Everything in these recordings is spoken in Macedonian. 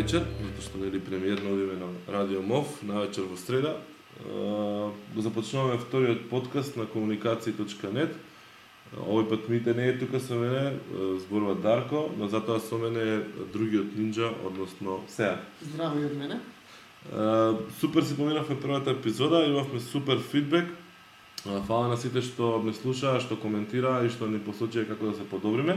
Вечер, затоа што нели премиерно одиме на Радио МОВ на вечер во среда. Го започнуваме вториот подкаст на комуникација.нет. Овој пат Мите не е тука со мене, зборува Дарко, но затоа со мене е другиот нинџа, односно Сеа. Здраво и од мене. Супер се поминавме првата епизода, имавме супер фидбек. Фала на сите што ме слушаа, што коментираа и што ни посочија како да се подобриме.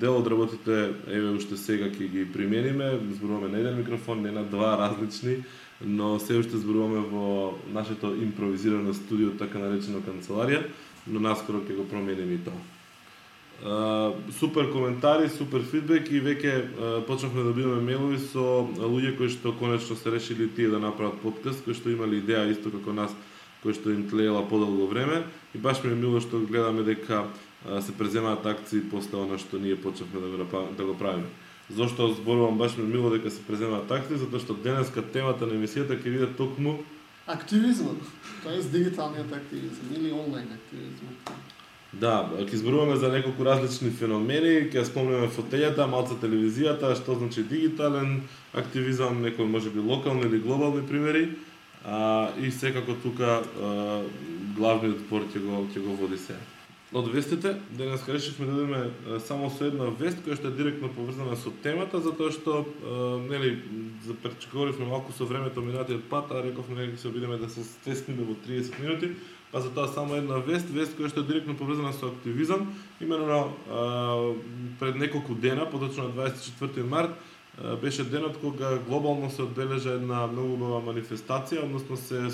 Дел од работите, еве уште сега ќе ги примениме, зборуваме на еден микрофон, не на два различни, но се уште зборуваме во нашето импровизирано студио, така наречено канцеларија, но наскоро ќе го промениме и тоа. Uh, супер коментари, супер фидбек и веќе uh, почнавме да добиваме мейлови со луѓе кои што конечно се решили тие да направат подкаст, кои што имали идеја исто како нас, кои што им тлеела подолго време и баш ми е мило што гледаме дека се преземаат акции после она што ние почнавме да го, да го правиме. Зошто зборувам баш ми мило дека се преземаат акции, затоа што денеска темата на емисијата ќе биде токму активизмот, е дигиталниот активизм или онлайн активизмот. Да, ќе зборуваме за неколку различни феномени, ќе спомнеме фотељата, малце телевизијата, што значи дигитален активизам, некои можеби локални или глобални примери, а, и секако тука а, главниот збор ќе го ќе го води сега од вестите, денес решивме да дадеме само со една вест која што е директно поврзана со темата, затоа што нели за малку со времето минатиот пат, а рековме нели се обидеме да се стесниме во 30 минути, па затоа само една вест, вест која што е директно поврзана со активизам, именно пред неколку дена, поточно на 24 март, беше денот кога глобално се одбележа една многу нова манифестација, односно се